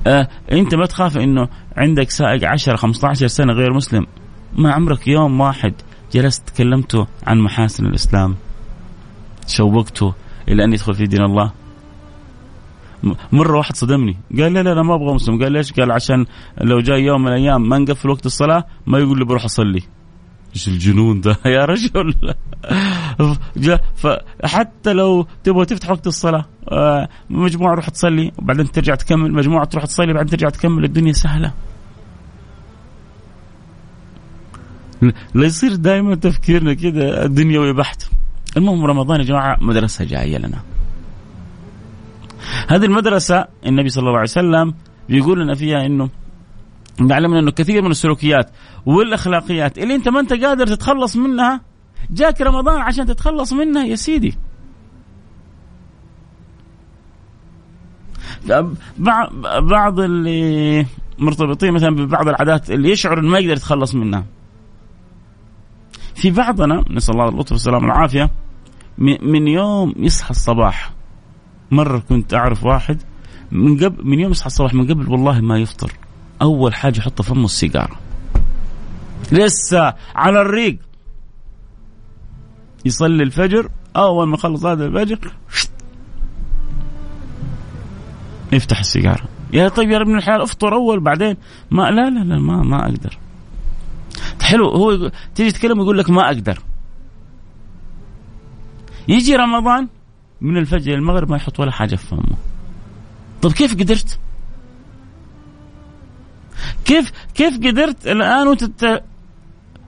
Speaker 1: آه أنت ما تخاف إنه عندك سائق 10 15 سنة غير مسلم. ما عمرك يوم واحد جلست تكلمته عن محاسن الإسلام. شوقته إلى أن يدخل في دين الله. مرة واحد صدمني. قال لا لا لا ما أبغى مسلم. قال ليش؟ قال عشان لو جاي يوم من الأيام ما نقفل وقت الصلاة ما يقول لي بروح أصلي. إيش الجنون ده؟ يا رجل. فحتى لو تبغى تفتح وقت الصلاة آه، مجموعة روح تصلي وبعدين ترجع تكمل. مجموعة تروح تصلي بعدين ترجع تكمل. الدنيا سهلة. لا يصير دائما تفكيرنا كذا دنيوي بحت. المهم رمضان يا جماعة مدرسة جاية لنا. هذه المدرسة النبي صلى الله عليه وسلم بيقول لنا فيها إنه نعلم إنه كثير من السلوكيات والأخلاقيات اللي أنت ما أنت قادر تتخلص منها جاك رمضان عشان تتخلص منها يا سيدي. بعض اللي مرتبطين مثلا ببعض العادات اللي يشعر إنه ما يقدر يتخلص منها. في بعضنا نسأل الله اللطف والسلامه والعافية من يوم يصحى الصباح مرة كنت أعرف واحد من قبل من يوم يصحى الصباح من قبل والله ما يفطر أول حاجة يحط فمه السيجارة. لسه على الريق. يصلي الفجر أول ما يخلص هذا الفجر يفتح السيجارة. يا طيب يا ابن الحلال افطر أول بعدين ما لا لا لا ما ما أقدر. حلو هو تيجي تتكلم يقول لك ما أقدر. يجي رمضان من الفجر المغرب ما يحط ولا حاجة في فمه. طيب كيف قدرت؟ كيف كيف قدرت الآن وأنت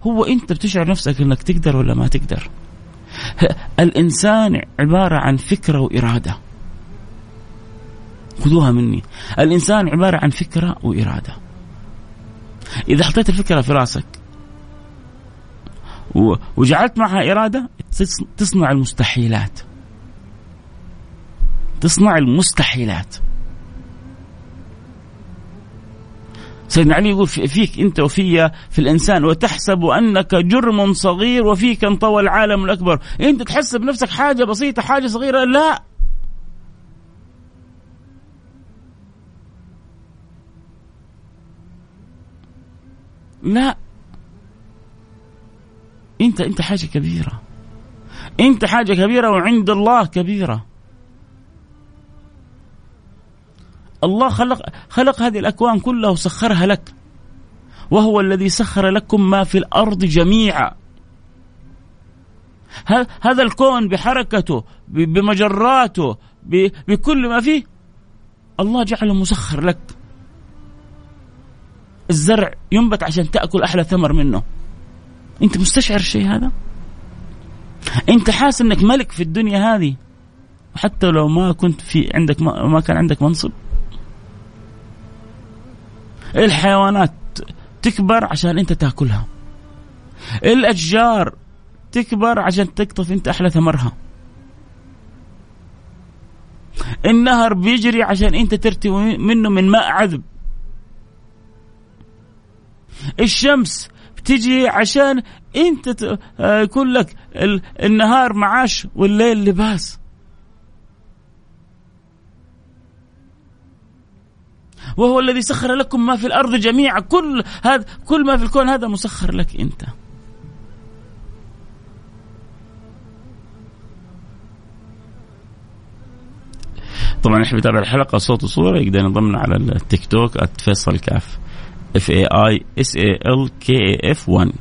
Speaker 1: هو أنت بتشعر نفسك إنك تقدر ولا ما تقدر؟ الإنسان عبارة عن فكرة وإرادة. خذوها مني. الإنسان عبارة عن فكرة وإرادة. إذا حطيت الفكرة في راسك وجعلت معها إرادة تصنع المستحيلات. تصنع المستحيلات. سيدنا علي يقول فيك أنت وفي في الإنسان وتحسب أنك جرم صغير وفيك انطوى العالم الأكبر، أنت تحسب نفسك حاجة بسيطة حاجة صغيرة؟ لا. لا. انت انت حاجة كبيرة. انت حاجة كبيرة وعند الله كبيرة. الله خلق خلق هذه الأكوان كلها وسخرها لك. وهو الذي سخر لكم ما في الأرض جميعا. هذا الكون بحركته بمجراته بكل ما فيه. الله جعله مسخر لك. الزرع ينبت عشان تأكل أحلى ثمر منه. انت مستشعر الشيء هذا؟ انت حاسس انك ملك في الدنيا هذه؟ حتى لو ما كنت في عندك ما, ما كان عندك منصب؟ الحيوانات تكبر عشان انت تاكلها. الأشجار تكبر عشان تقطف انت أحلى ثمرها. النهر بيجري عشان انت ترتوي منه من ماء عذب. الشمس بتجي عشان انت آه، يكون لك النهار معاش والليل لباس. وهو الذي سخر لكم ما في الأرض جميعا. كل هذا كل ما في الكون هذا مسخر لك انت. طبعا إحنا بنتابع الحلقة صوت وصورة. يقدر ينضمنا على التيك توك @فيصل كاف. F A I S A L K A F 1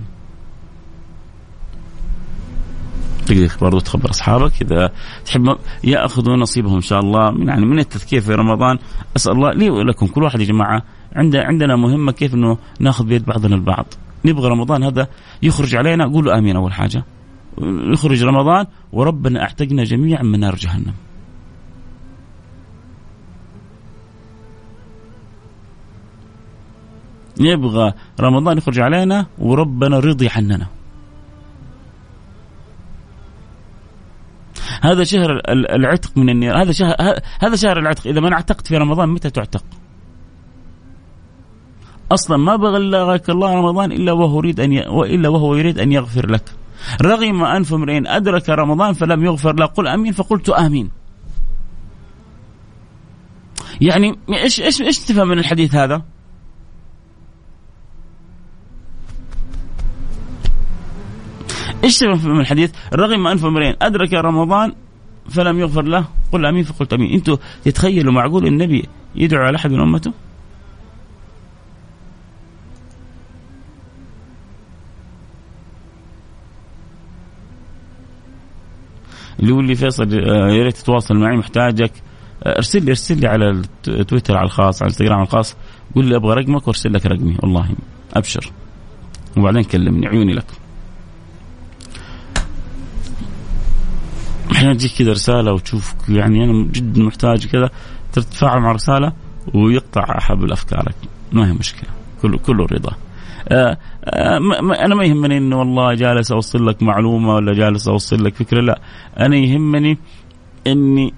Speaker 1: تقدر برضو تخبر أصحابك إذا تحب يأخذوا نصيبهم إن شاء الله من يعني من التذكير في رمضان. أسأل الله لي ولكم كل واحد يا جماعة عندنا عندنا مهمة كيف إنه ناخذ بيد بعضنا البعض. نبغى رمضان هذا يخرج علينا قولوا آمين أول حاجة. يخرج رمضان وربنا أعتقنا جميعا من نار جهنم. نبغى رمضان يخرج علينا وربنا رضي عننا. هذا شهر العتق من النير هذا شهر هذا شهر العتق. إذا ما اعتقت في رمضان متى تعتق؟ أصلا ما بلغك الله رمضان إلا وهو يريد أن ي... وإلا وهو يريد أن يغفر لك. رغم أنف امرئ أدرك رمضان فلم يغفر له. قل آمين فقلت آمين. يعني إيش إيش إيش تفهم من الحديث هذا؟ إيش من الحديث؟ رغم أنف امرئ أدرك رمضان فلم يغفر له قل آمين فقلت آمين أنتم تتخيلوا معقول النبي يدعو على أحد من أمته؟ اللي يقول لي فيصل آه، يا ريت تتواصل معي محتاجك آه، ارسل لي ارسل لي على التويتر على الخاص على الانستغرام الخاص قول لي أبغى رقمك وارسل لك رقمي والله أبشر وبعدين كلمني عيوني لك أحيانا تجيك كذا رسالة وتشوف يعني أنا جدا محتاج كذا تتفاعل مع رسالة ويقطع حبل افكارك ما هي مشكلة. كله كله رضا. آه آه أنا ما يهمني إنه والله جالس أوصل لك معلومة ولا جالس أوصل لك فكرة لا. أنا يهمني اني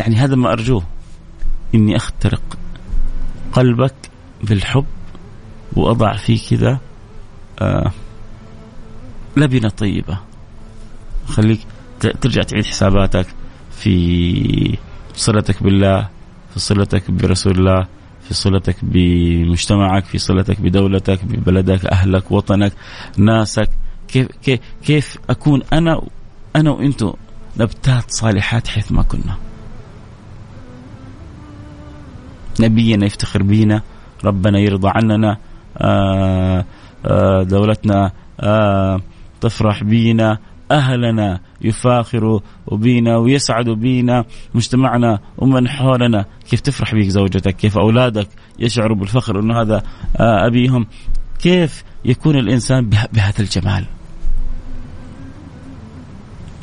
Speaker 1: يعني هذا ما أرجوه. إني أخترق قلبك بالحب وأضع فيه كذا آه لبنة طيبة. خليك ترجع تعيد حساباتك في صلتك بالله في صلتك برسول الله في صلتك بمجتمعك في صلتك بدولتك ببلدك أهلك وطنك ناسك. كيف كيف كيف أكون أنا أنا وأنتم نبتات صالحات حيث ما كنا. نبينا يفتخر بينا ربنا يرضى عننا آه، آه، دولتنا آه، تفرح بينا أهلنا يفاخروا بينا ويسعدوا بينا مجتمعنا ومن حولنا. كيف تفرح بك زوجتك؟ كيف أولادك يشعروا بالفخر أنه هذا أبيهم؟ كيف يكون الإنسان بهذا الجمال؟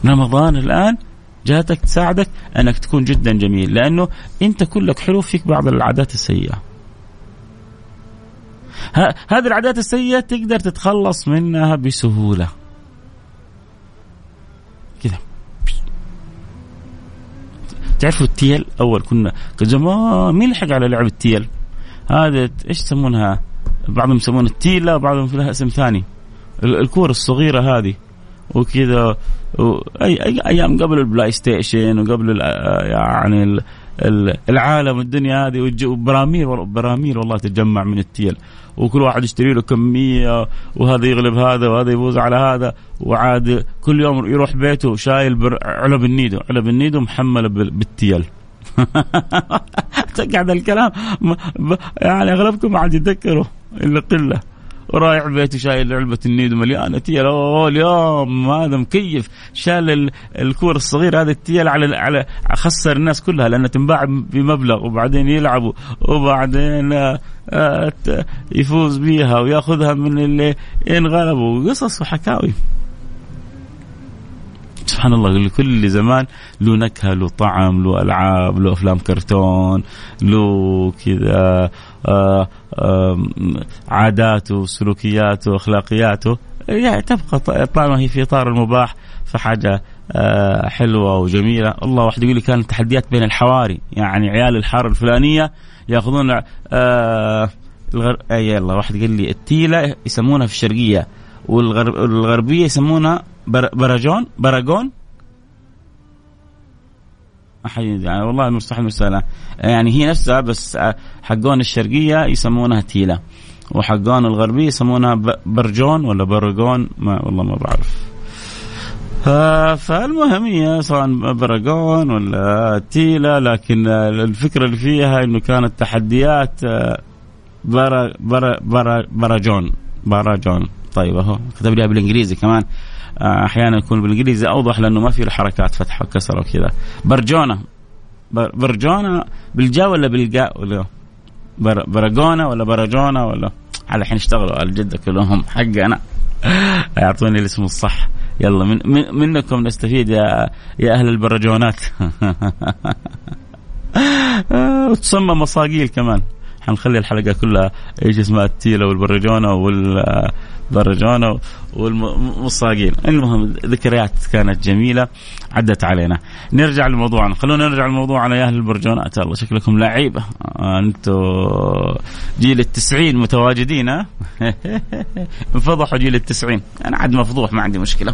Speaker 1: رمضان الآن جاتك تساعدك أنك تكون جدا جميل لأنه أنت كلك حلو فيك بعض العادات السيئة. هذه العادات السيئة تقدر تتخلص منها بسهولة. كذا تعرفوا التيل أول كنا زمان مين لحق على لعب التيل؟ هذا إيش يسمونها؟ بعضهم يسمونها التيله وبعضهم لها اسم ثاني الكور الصغيرة هذه وكذا اي اي أيام قبل ال PlayStation وقبل يعني العالم الدنيا هذه وبراميل براميل والله تتجمع من التيل. وكل واحد يشتري له كمية وهذا يغلب هذا وهذا يفوز على هذا. وعاد كل يوم يروح بيته شايل علب النيدو. علب النيدو محمله بالتيل. تقعد الكلام يعني أغلبكم عاد يتذكروا إلا قلة. ورايح بيته شايل علبة النيدو مليانة تيل أوه اليوم هذا مكيف. شال الكور الصغير هذا التيل على على خسر الناس كلها لانها تنباع بمبلغ وبعدين يلعبوا وبعدين آه، يفوز بيها وياخذها من اللي انغلبوا قصص وحكاوي. سبحان الله لكل زمان له نكهة له طعم له ألعاب له أفلام كرتون له كذا آه، عاداته سلوكياته أخلاقياته. يعني تبقى طالما هي في إطار المباح فحاجة آه، حلوة وجميلة. الله واحد يقول لي كانت تحديات بين الحواري يعني عيال الحارة الفلانية يأخذون آه الغر... يلا واحد قال لي التيلة يسمونها في الشرقية والغربيه يسمونها بر... برجون براجون يعني والله المستحيل المسألة يعني هي نفسها بس حقون الشرقية يسمونها تيلة وحقون الغربية يسمونها برجون ولا برجون ما والله ما بعرف. فالمهم هي سواء براجون ولا تيلا لكن الفكرة اللي فيها إنه كانت تحديات برا برا برا براجون براجون. طيب أهو كتب لي بالإنجليزي كمان. أحيانا يكون بالإنجليزي أوضح لأنه ما في له حركات فتح وكسر وكذا. برجونه برجونه بالجا ولا بالجاء ولا برجونه ولا برجونه ولا؟ على الحين اشتغلوا الجده كلهم حقي أنا يعطوني الاسم الصح. يلا من, من منكم نستفيد يا يا أهل البرجونات. وتسمى مصاقيل كمان. حنخلي الحلقة كلها إيش اسمها التيلة والبرجونه والبرجونه والمصاقيل المهم ذكريات كانت جميلة عدت علينا. نرجع لموضوعنا. خلونا نرجع لموضوعنا يا أهل البرجونات الله شكلكم لعيبه أنتم جيل التسعين متواجدين ها؟ انفضحوا جيل التسعين. أنا عاد مفضوح ما عندي مشكلة.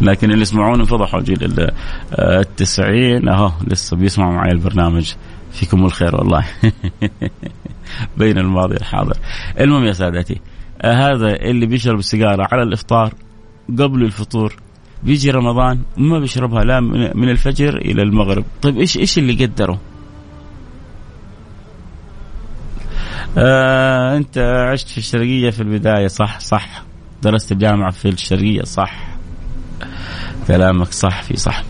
Speaker 1: لكن اللي يسمعون انفضحوا جيل التسعين. أهو لسه بيسمعوا معي البرنامج. فيكم الخير والله. بين الماضي والحاضر. المهم يا سادتي هذا اللي بيشرب السيجارة على الإفطار قبل الفطور بيجي رمضان ما بيشربها لا من الفجر إلى المغرب. طيب إيش إيش اللي قدره آه أنت عشت في الشرقية في البداية صح صح. درست الجامعة في الشرقية صح. كلامك صح في صح.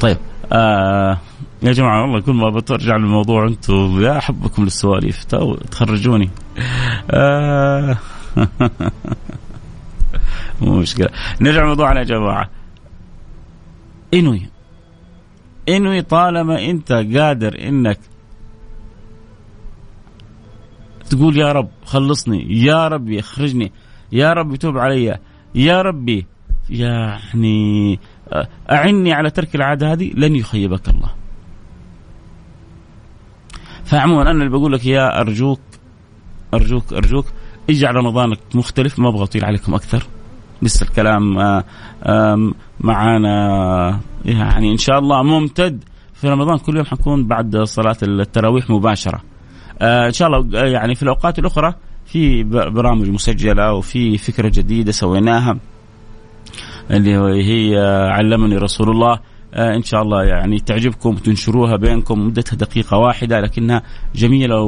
Speaker 1: طيب آه يا جماعة والله كل ما بترجع للموضوع أنتم يا حبكم للسواليف تخرجوني. آه. مو مشكلة. نرجع لموضوعنا يا جماعة. إنوي. إنوي طالما أنت قادر إنك تقول يا رب خلصني يا ربي اخرجني يا رب توب علي يا ربي يعني أعني على ترك العادة هذه لن يخيبك الله. فعموما أنا اللي بقول لك يا أرجوك أرجوك أرجوك اجعل رمضانك مختلف ما أبغى أطيل عليكم أكثر. لسه الكلام آه، معانا يعني إن شاء الله ممتد. في رمضان كل يوم حنكون بعد صلاة التراويح مباشرة. آه، إن شاء الله يعني في الأوقات الأخرى في برامج مسجلة وفي فكرة جديدة سويناها اللي هي علمني رسول الله. آه إن شاء الله يعني تعجبكم تنشروها بينكم. مدتها دقيقة واحدة لكنها جميلة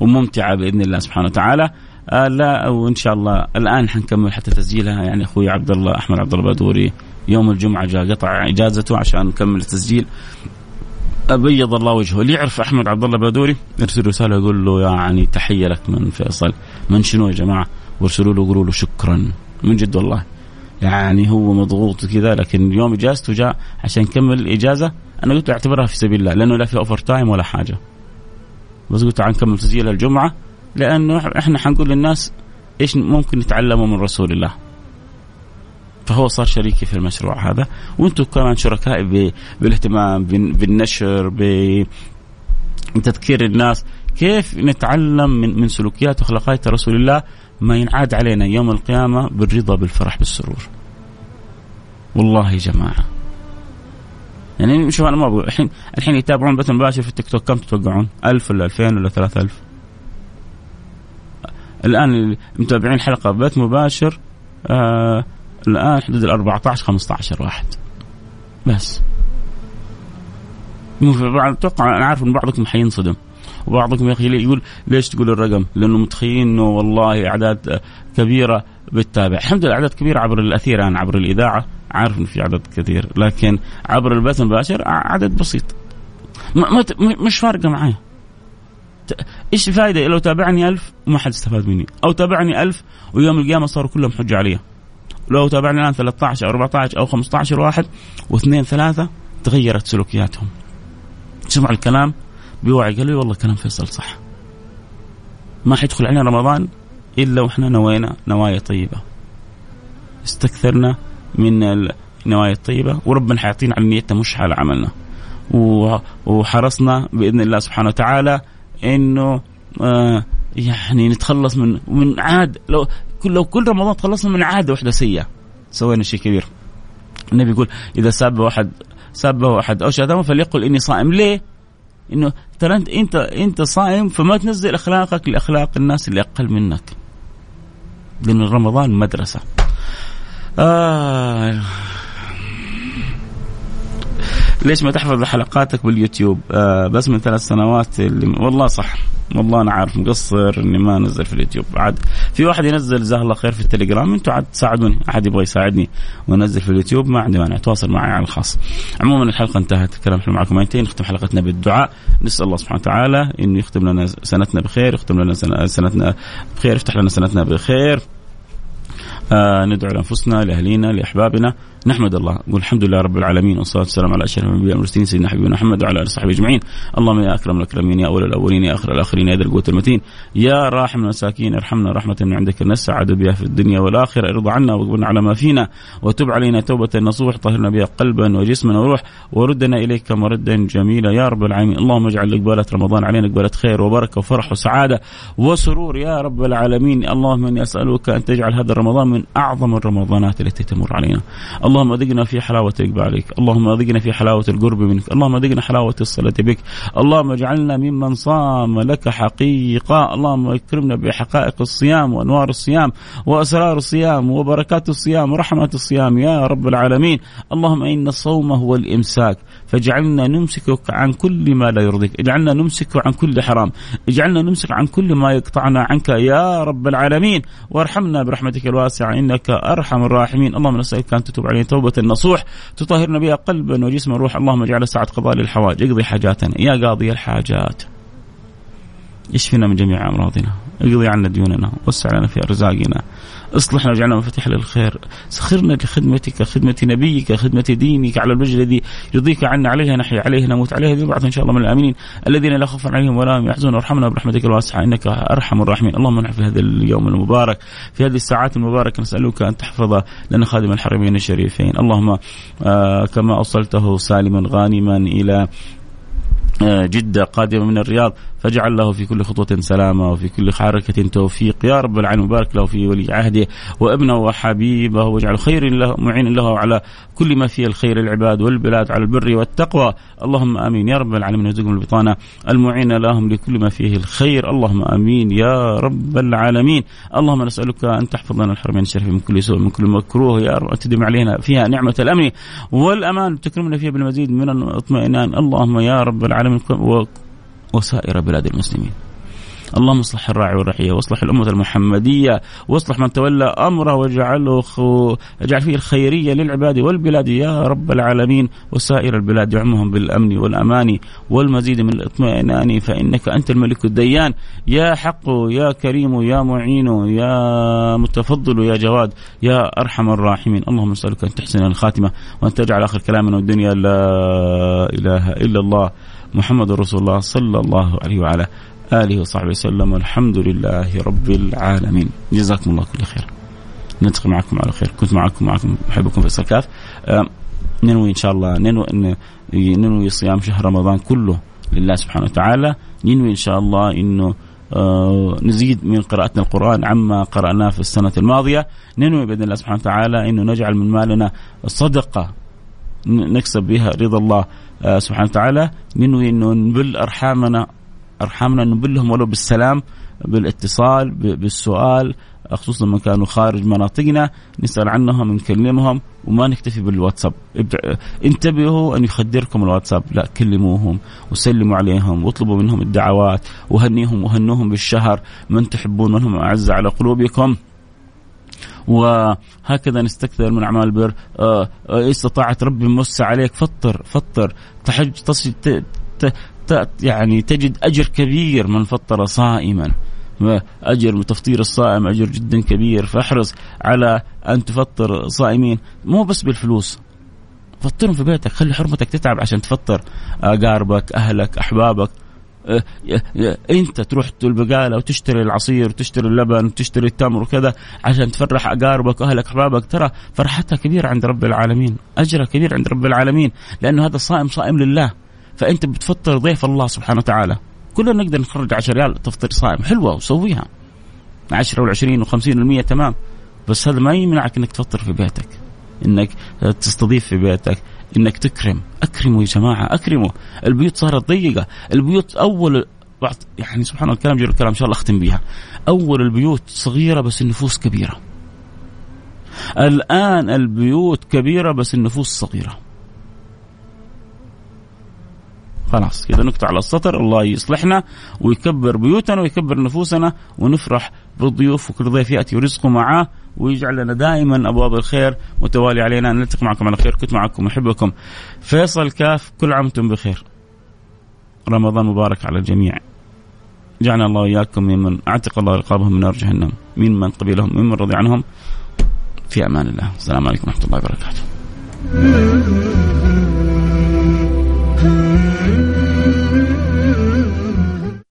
Speaker 1: وممتعة بإذن الله سبحانه وتعالى. آه لا وإن شاء الله الآن حنكمل حتى تسجيلها. يعني أخوي عبد الله أحمد عبد الله بادوري يوم الجمعة جاء قطع إجازته عشان نكمل التسجيل. أبيض الله وجهه. اللي يعرف أحمد عبد الله بادوري يرسل رسالة يقول له يعني تحية لك من فيصل. من شنو يا جماعة؟ وارسلوا له قولوا له شكرا. من جد والله. يعني هو مضغوط وكذا لكن اليوم إجازته جاء عشان يكمل الإجازة. أنا قلت أعتبرها في سبيل الله لأنه لا في أوفر تايم ولا حاجة. بس قلت تعال نكمل تسجيل الجمعة لأنه إحنا حنقول للناس إيش ممكن نتعلمه من رسول الله. فهو صار شريكي في المشروع هذا. وأنتم كمان شركائي بالاهتمام بالنشر بتذكير الناس. كيف نتعلم من من سلوكيات واخلاقيات رسول الله ما ينعاد علينا يوم القيامة بالرضا بالفرح بالسرور. والله يا جماعة. يعني شوف أنا ما بقول الحين الحين يتابعون بث مباشر في التيك توك. كم تتوقعون؟ 1000 ولا 2000 ولا 3000 الآن المتابعين حلقة بث مباشر آه الآن حدود ال 14 15 واحد. بس. أتوقع أنا عارف إن بعضكم حينصدم. وبعضكم يا أخي يقول ليش تقول الرقم؟ لأنه متخيلين إنه والله أعداد كبيرة بتتابع، الحمد لله أعداد كبيرة عبر الأثير أنا عبر الإذاعة. عارف إنه في عدد كثير لكن عبر البث المباشر عدد بسيط. ما مش فارقة معايا. إيش الفائده لو تابعني ألف وما حد استفاد مني. أو تابعني ألف ويوم القيامة صاروا كلهم حجة علي. لو تابعني الآن 13 أو 14 أو 15 واحد واثنين ثلاثة تغيرت سلوكياتهم. سمع الكلام. بوعي. قال لي والله كلام فيصل صح. ما حيدخل علينا رمضان إلا وإحنا نوينا نوايا طيبة. استكثرنا من النوايا الطيبه وربنا حيعطينا على نيتنا مش على عملنا. وحرصنا بإذن الله سبحانه وتعالى إنه آه يعني نتخلص من من عاد. لو كل لو كل رمضان تخلصنا من عادة واحدة سيئة سوينا شيء كبير. النبي يقول إذا ساب واحد سابه احد أو شتمه فليقل إني صائم. ليه؟ إنه ترى انت انت أنت صائم فما تنزل أخلاقك لأخلاق الناس اللي أقل منك. لأن رمضان مدرسة. آه ليش ما تحفظ حلقاتك باليوتيوب؟ آه بس من ثلاث سنوات اللي والله صح. والله أنا عارف مقصر إني ما أنزل في اليوتيوب. عاد في واحد ينزل جزاه الله خير في التليجرام. أنتم عاد تساعدوني أحد يبغى يساعدني وأنزل في اليوتيوب؟ ما عندي مانع. تواصل معي على الخاص. عموما الحلقة انتهت. كلام حلو معكم ايتين نختم حلقتنا بالدعاء. نسأل الله سبحانه وتعالى إنه يختم لنا سنتنا بخير يختم لنا سنتنا بخير يفتح لنا سنتنا بخير. آه ندعو لأنفسنا لأهلينا لأحبابنا. نحمد الله. نقول الحمد لله رب العالمين والصلاة والسلام على أشرف الأنبياء والمرسلين سيدنا حبيبنا محمد وعلى آله وصحبه أجمعين. اللهم يا أكرم الأكرمين يا أول الأولين يا آخر الآخرين يا ذا القوة المتين. يا راحم المساكين ارحمنا رحمة من عندك نسعد بها في الدنيا والآخرة ارضى عنا واقبلنا على ما فينا وتب علينا توبة نصوح طهرنا بها قلبا وجسما وروح وردنا إليك مردا جميلا يا رب العالمين. اللهم اجعل إقبالة رمضان علينا إقبالة خير وبركة وفرح وسعادة وسرور يا رب العالمين. اللهم إني أسألك أن تجعل هذا رمضان من أعظم الرمضانات التي تمر علينا. اللهم أذقنا في حلاوة إقبالك اللهم أذقنا في حلاوة القرب منك. اللهم أذقنا حلاوة الصلاة بك. اللهم اجعلنا ممن صام لك حقيقة. اللهم اكرمنا بحقائق الصيام وأنوار الصيام وأسرار الصيام وبركات الصيام ورحمة الصيام يا رب العالمين. اللهم إن الصوم هو الإمساك. فاجعلنا نمسكك عن كل ما لا يرضيك. اجعلنا نمسك عن كل حرام. اجعلنا نمسك عن كل ما يقطعنا عنك يا رب العالمين. وارحمنا برحمتك الواسعة إنك أرحم الراحمين. اللهم نسألك أن تتوب علينا. توبة نصوح تطهرنا بها قلبا وجسما وروحا. اللهم اجعل ساعة قضاء للحوائج اقضي حاجاتنا. يا قاضي الحاجات. اشفنا من جميع أمراضنا؟ اقضي عنا ديوننا. وسع لنا في أرزاقنا. اصلحنا واجعلنا مفاتيح للخير. سخرنا لخدمتك خدمة نبيك خدمة دينك على الوجه الذي يرضيك عنا. عليها نحيا عليه نموت عليها نبعث إن شاء الله من الآمنين. الذين لا خوف عليهم ولا هم يحزنون. وارحمنا برحمتك الواسعة إنك أرحم الراحمين. اللهم نحن في هذا اليوم المبارك. في هذه الساعات المباركة نسألك أن تحفظ لنا خادم الحرمين الشريفين. اللهم آه كما اوصلته سالما غانما إلى آه، جدة قادمة من الرياض. فاجعل له في كل خطوة سلامة وفي كل حركة توفيق. يا رب العالمين بارك له في ولي عهده وابنه وحبيبه واجعله خير له معين له على كل ما فيه الخير العباد والبلاد على البر والتقوى. اللهم آمين. يا رب العالمين ارزقهم البطانة المعينة لهم لكل ما فيه الخير. اللهم آمين. يا رب العالمين. اللهم نسألك أن تحفظ لنا الحرمين الشريفين من كل سوء من كل مكروه. يا رب تدم علينا فيها نعمة الأمن والأمان. تكرمنا فيها بالمزيد من الاطمئنان. اللهم يا رب العالمين وسائر بلاد المسلمين. اللهم اصلح الراعي والرعية واصلح الأمة المحمدية واصلح من تولى أمره واجعله خو... اجعل فيه الخيرية للعباد والبلاد يا رب العالمين. وسائر البلاد يعمهم بالأمن والأمان والمزيد من الاطمئنان فإنك أنت الملك الديان. يا حق يا كريم يا معين يا متفضل يا جواد يا أرحم الراحمين. اللهم نسألك أن تحسن الخاتمة وأن تجعل آخر كلامنا الدنيا لا إله إلا الله. محمد رسول الله صلى الله عليه وعلى آله وصحبه وسلم. والحمد لله رب العالمين. جزاكم الله كل خير. نلتقي معكم على خير. كنت معكم معكم أحبكم فيصل كاف ننوي إن شاء الله ننوي ننوي صيام شهر رمضان كله لله سبحانه وتعالى. ننوي إن شاء الله إنه آه نزيد من قراءتنا القرآن عما قرأناه في السنة الماضية. ننوي بإذن الله سبحانه وتعالى أنه نجعل من مالنا صدقة نكسب بها رضا الله آه سبحانه وتعالى. ننوي إنه نبل أرحامنا أرحامنا نبلهم ولو بالسلام بالاتصال بالسؤال خصوصا من كانوا خارج مناطقنا. نسأل عنهم نكلمهم وما نكتفي بالواتساب. انتبهوا أن يخدركم الواتساب. لا كلموهم وسلموا عليهم واطلبوا منهم الدعوات وهنيهم وهنوهم بالشهر. من تحبون من هم أعز على قلوبكم. وهكذا نستكثر من أعمال البر. آه، آه، استطاعت ربي موسع عليك فطر فطر. تحج يعني تجد أجر كبير من فطر صائما. أجر تفطير الصائم أجر جدا كبير. فاحرص على أن تفطر صائمين. مو بس بالفلوس. فطرهم في بيتك. خلي حرمتك تتعب عشان تفطر. اقاربك أهلك أحبابك. أنت تروح البقالة وتشتري العصير وتشتري اللبن وتشتري التمر وكذا عشان تفرح أقاربك وأهلك أحبابك. ترى فرحتها كبيرة عند رب العالمين أجرها كبير عند رب العالمين لأنه هذا صائم صائم لله. فأنت بتفطر ضيف الله سبحانه وتعالى. كلنا نقدر نخرج 10 ريال تفطر صائم حلوة وسويها. 10 وال20 و50 وال100 تمام. بس هذا ما يمنعك إنك تفطر في بيتك إنك تستضيف في بيتك. إنك تكرم. أكرموا يا جماعة أكرموا. البيوت صارت ضيقة. البيوت أول بعض يعني سبحان الله الكلام جل الكلام إن شاء الله أختم بها أول البيوت صغيرة بس النفوس كبيرة. الآن البيوت كبيرة بس النفوس صغيرة. خلاص كذا نكتة على السطر الله يصلحنا ويكبر بيوتنا ويكبر نفوسنا ونفرح بالضيوف وكل ضيف يأتي ورزقه معاه. ويجعل لنا دائما أبواب الخير متوالية علينا. نلتقي معكم على خير. كنت معكم أحبكم. فيصل كاف كل عام وأنتم بخير. رمضان مبارك على الجميع. جعلنا الله وإياكم ممن أعتق الله رقابهم من نار جهنم. ممن قبلهم ممن رضي عنهم. في أمان الله. السلام عليكم ورحمة الله وبركاته.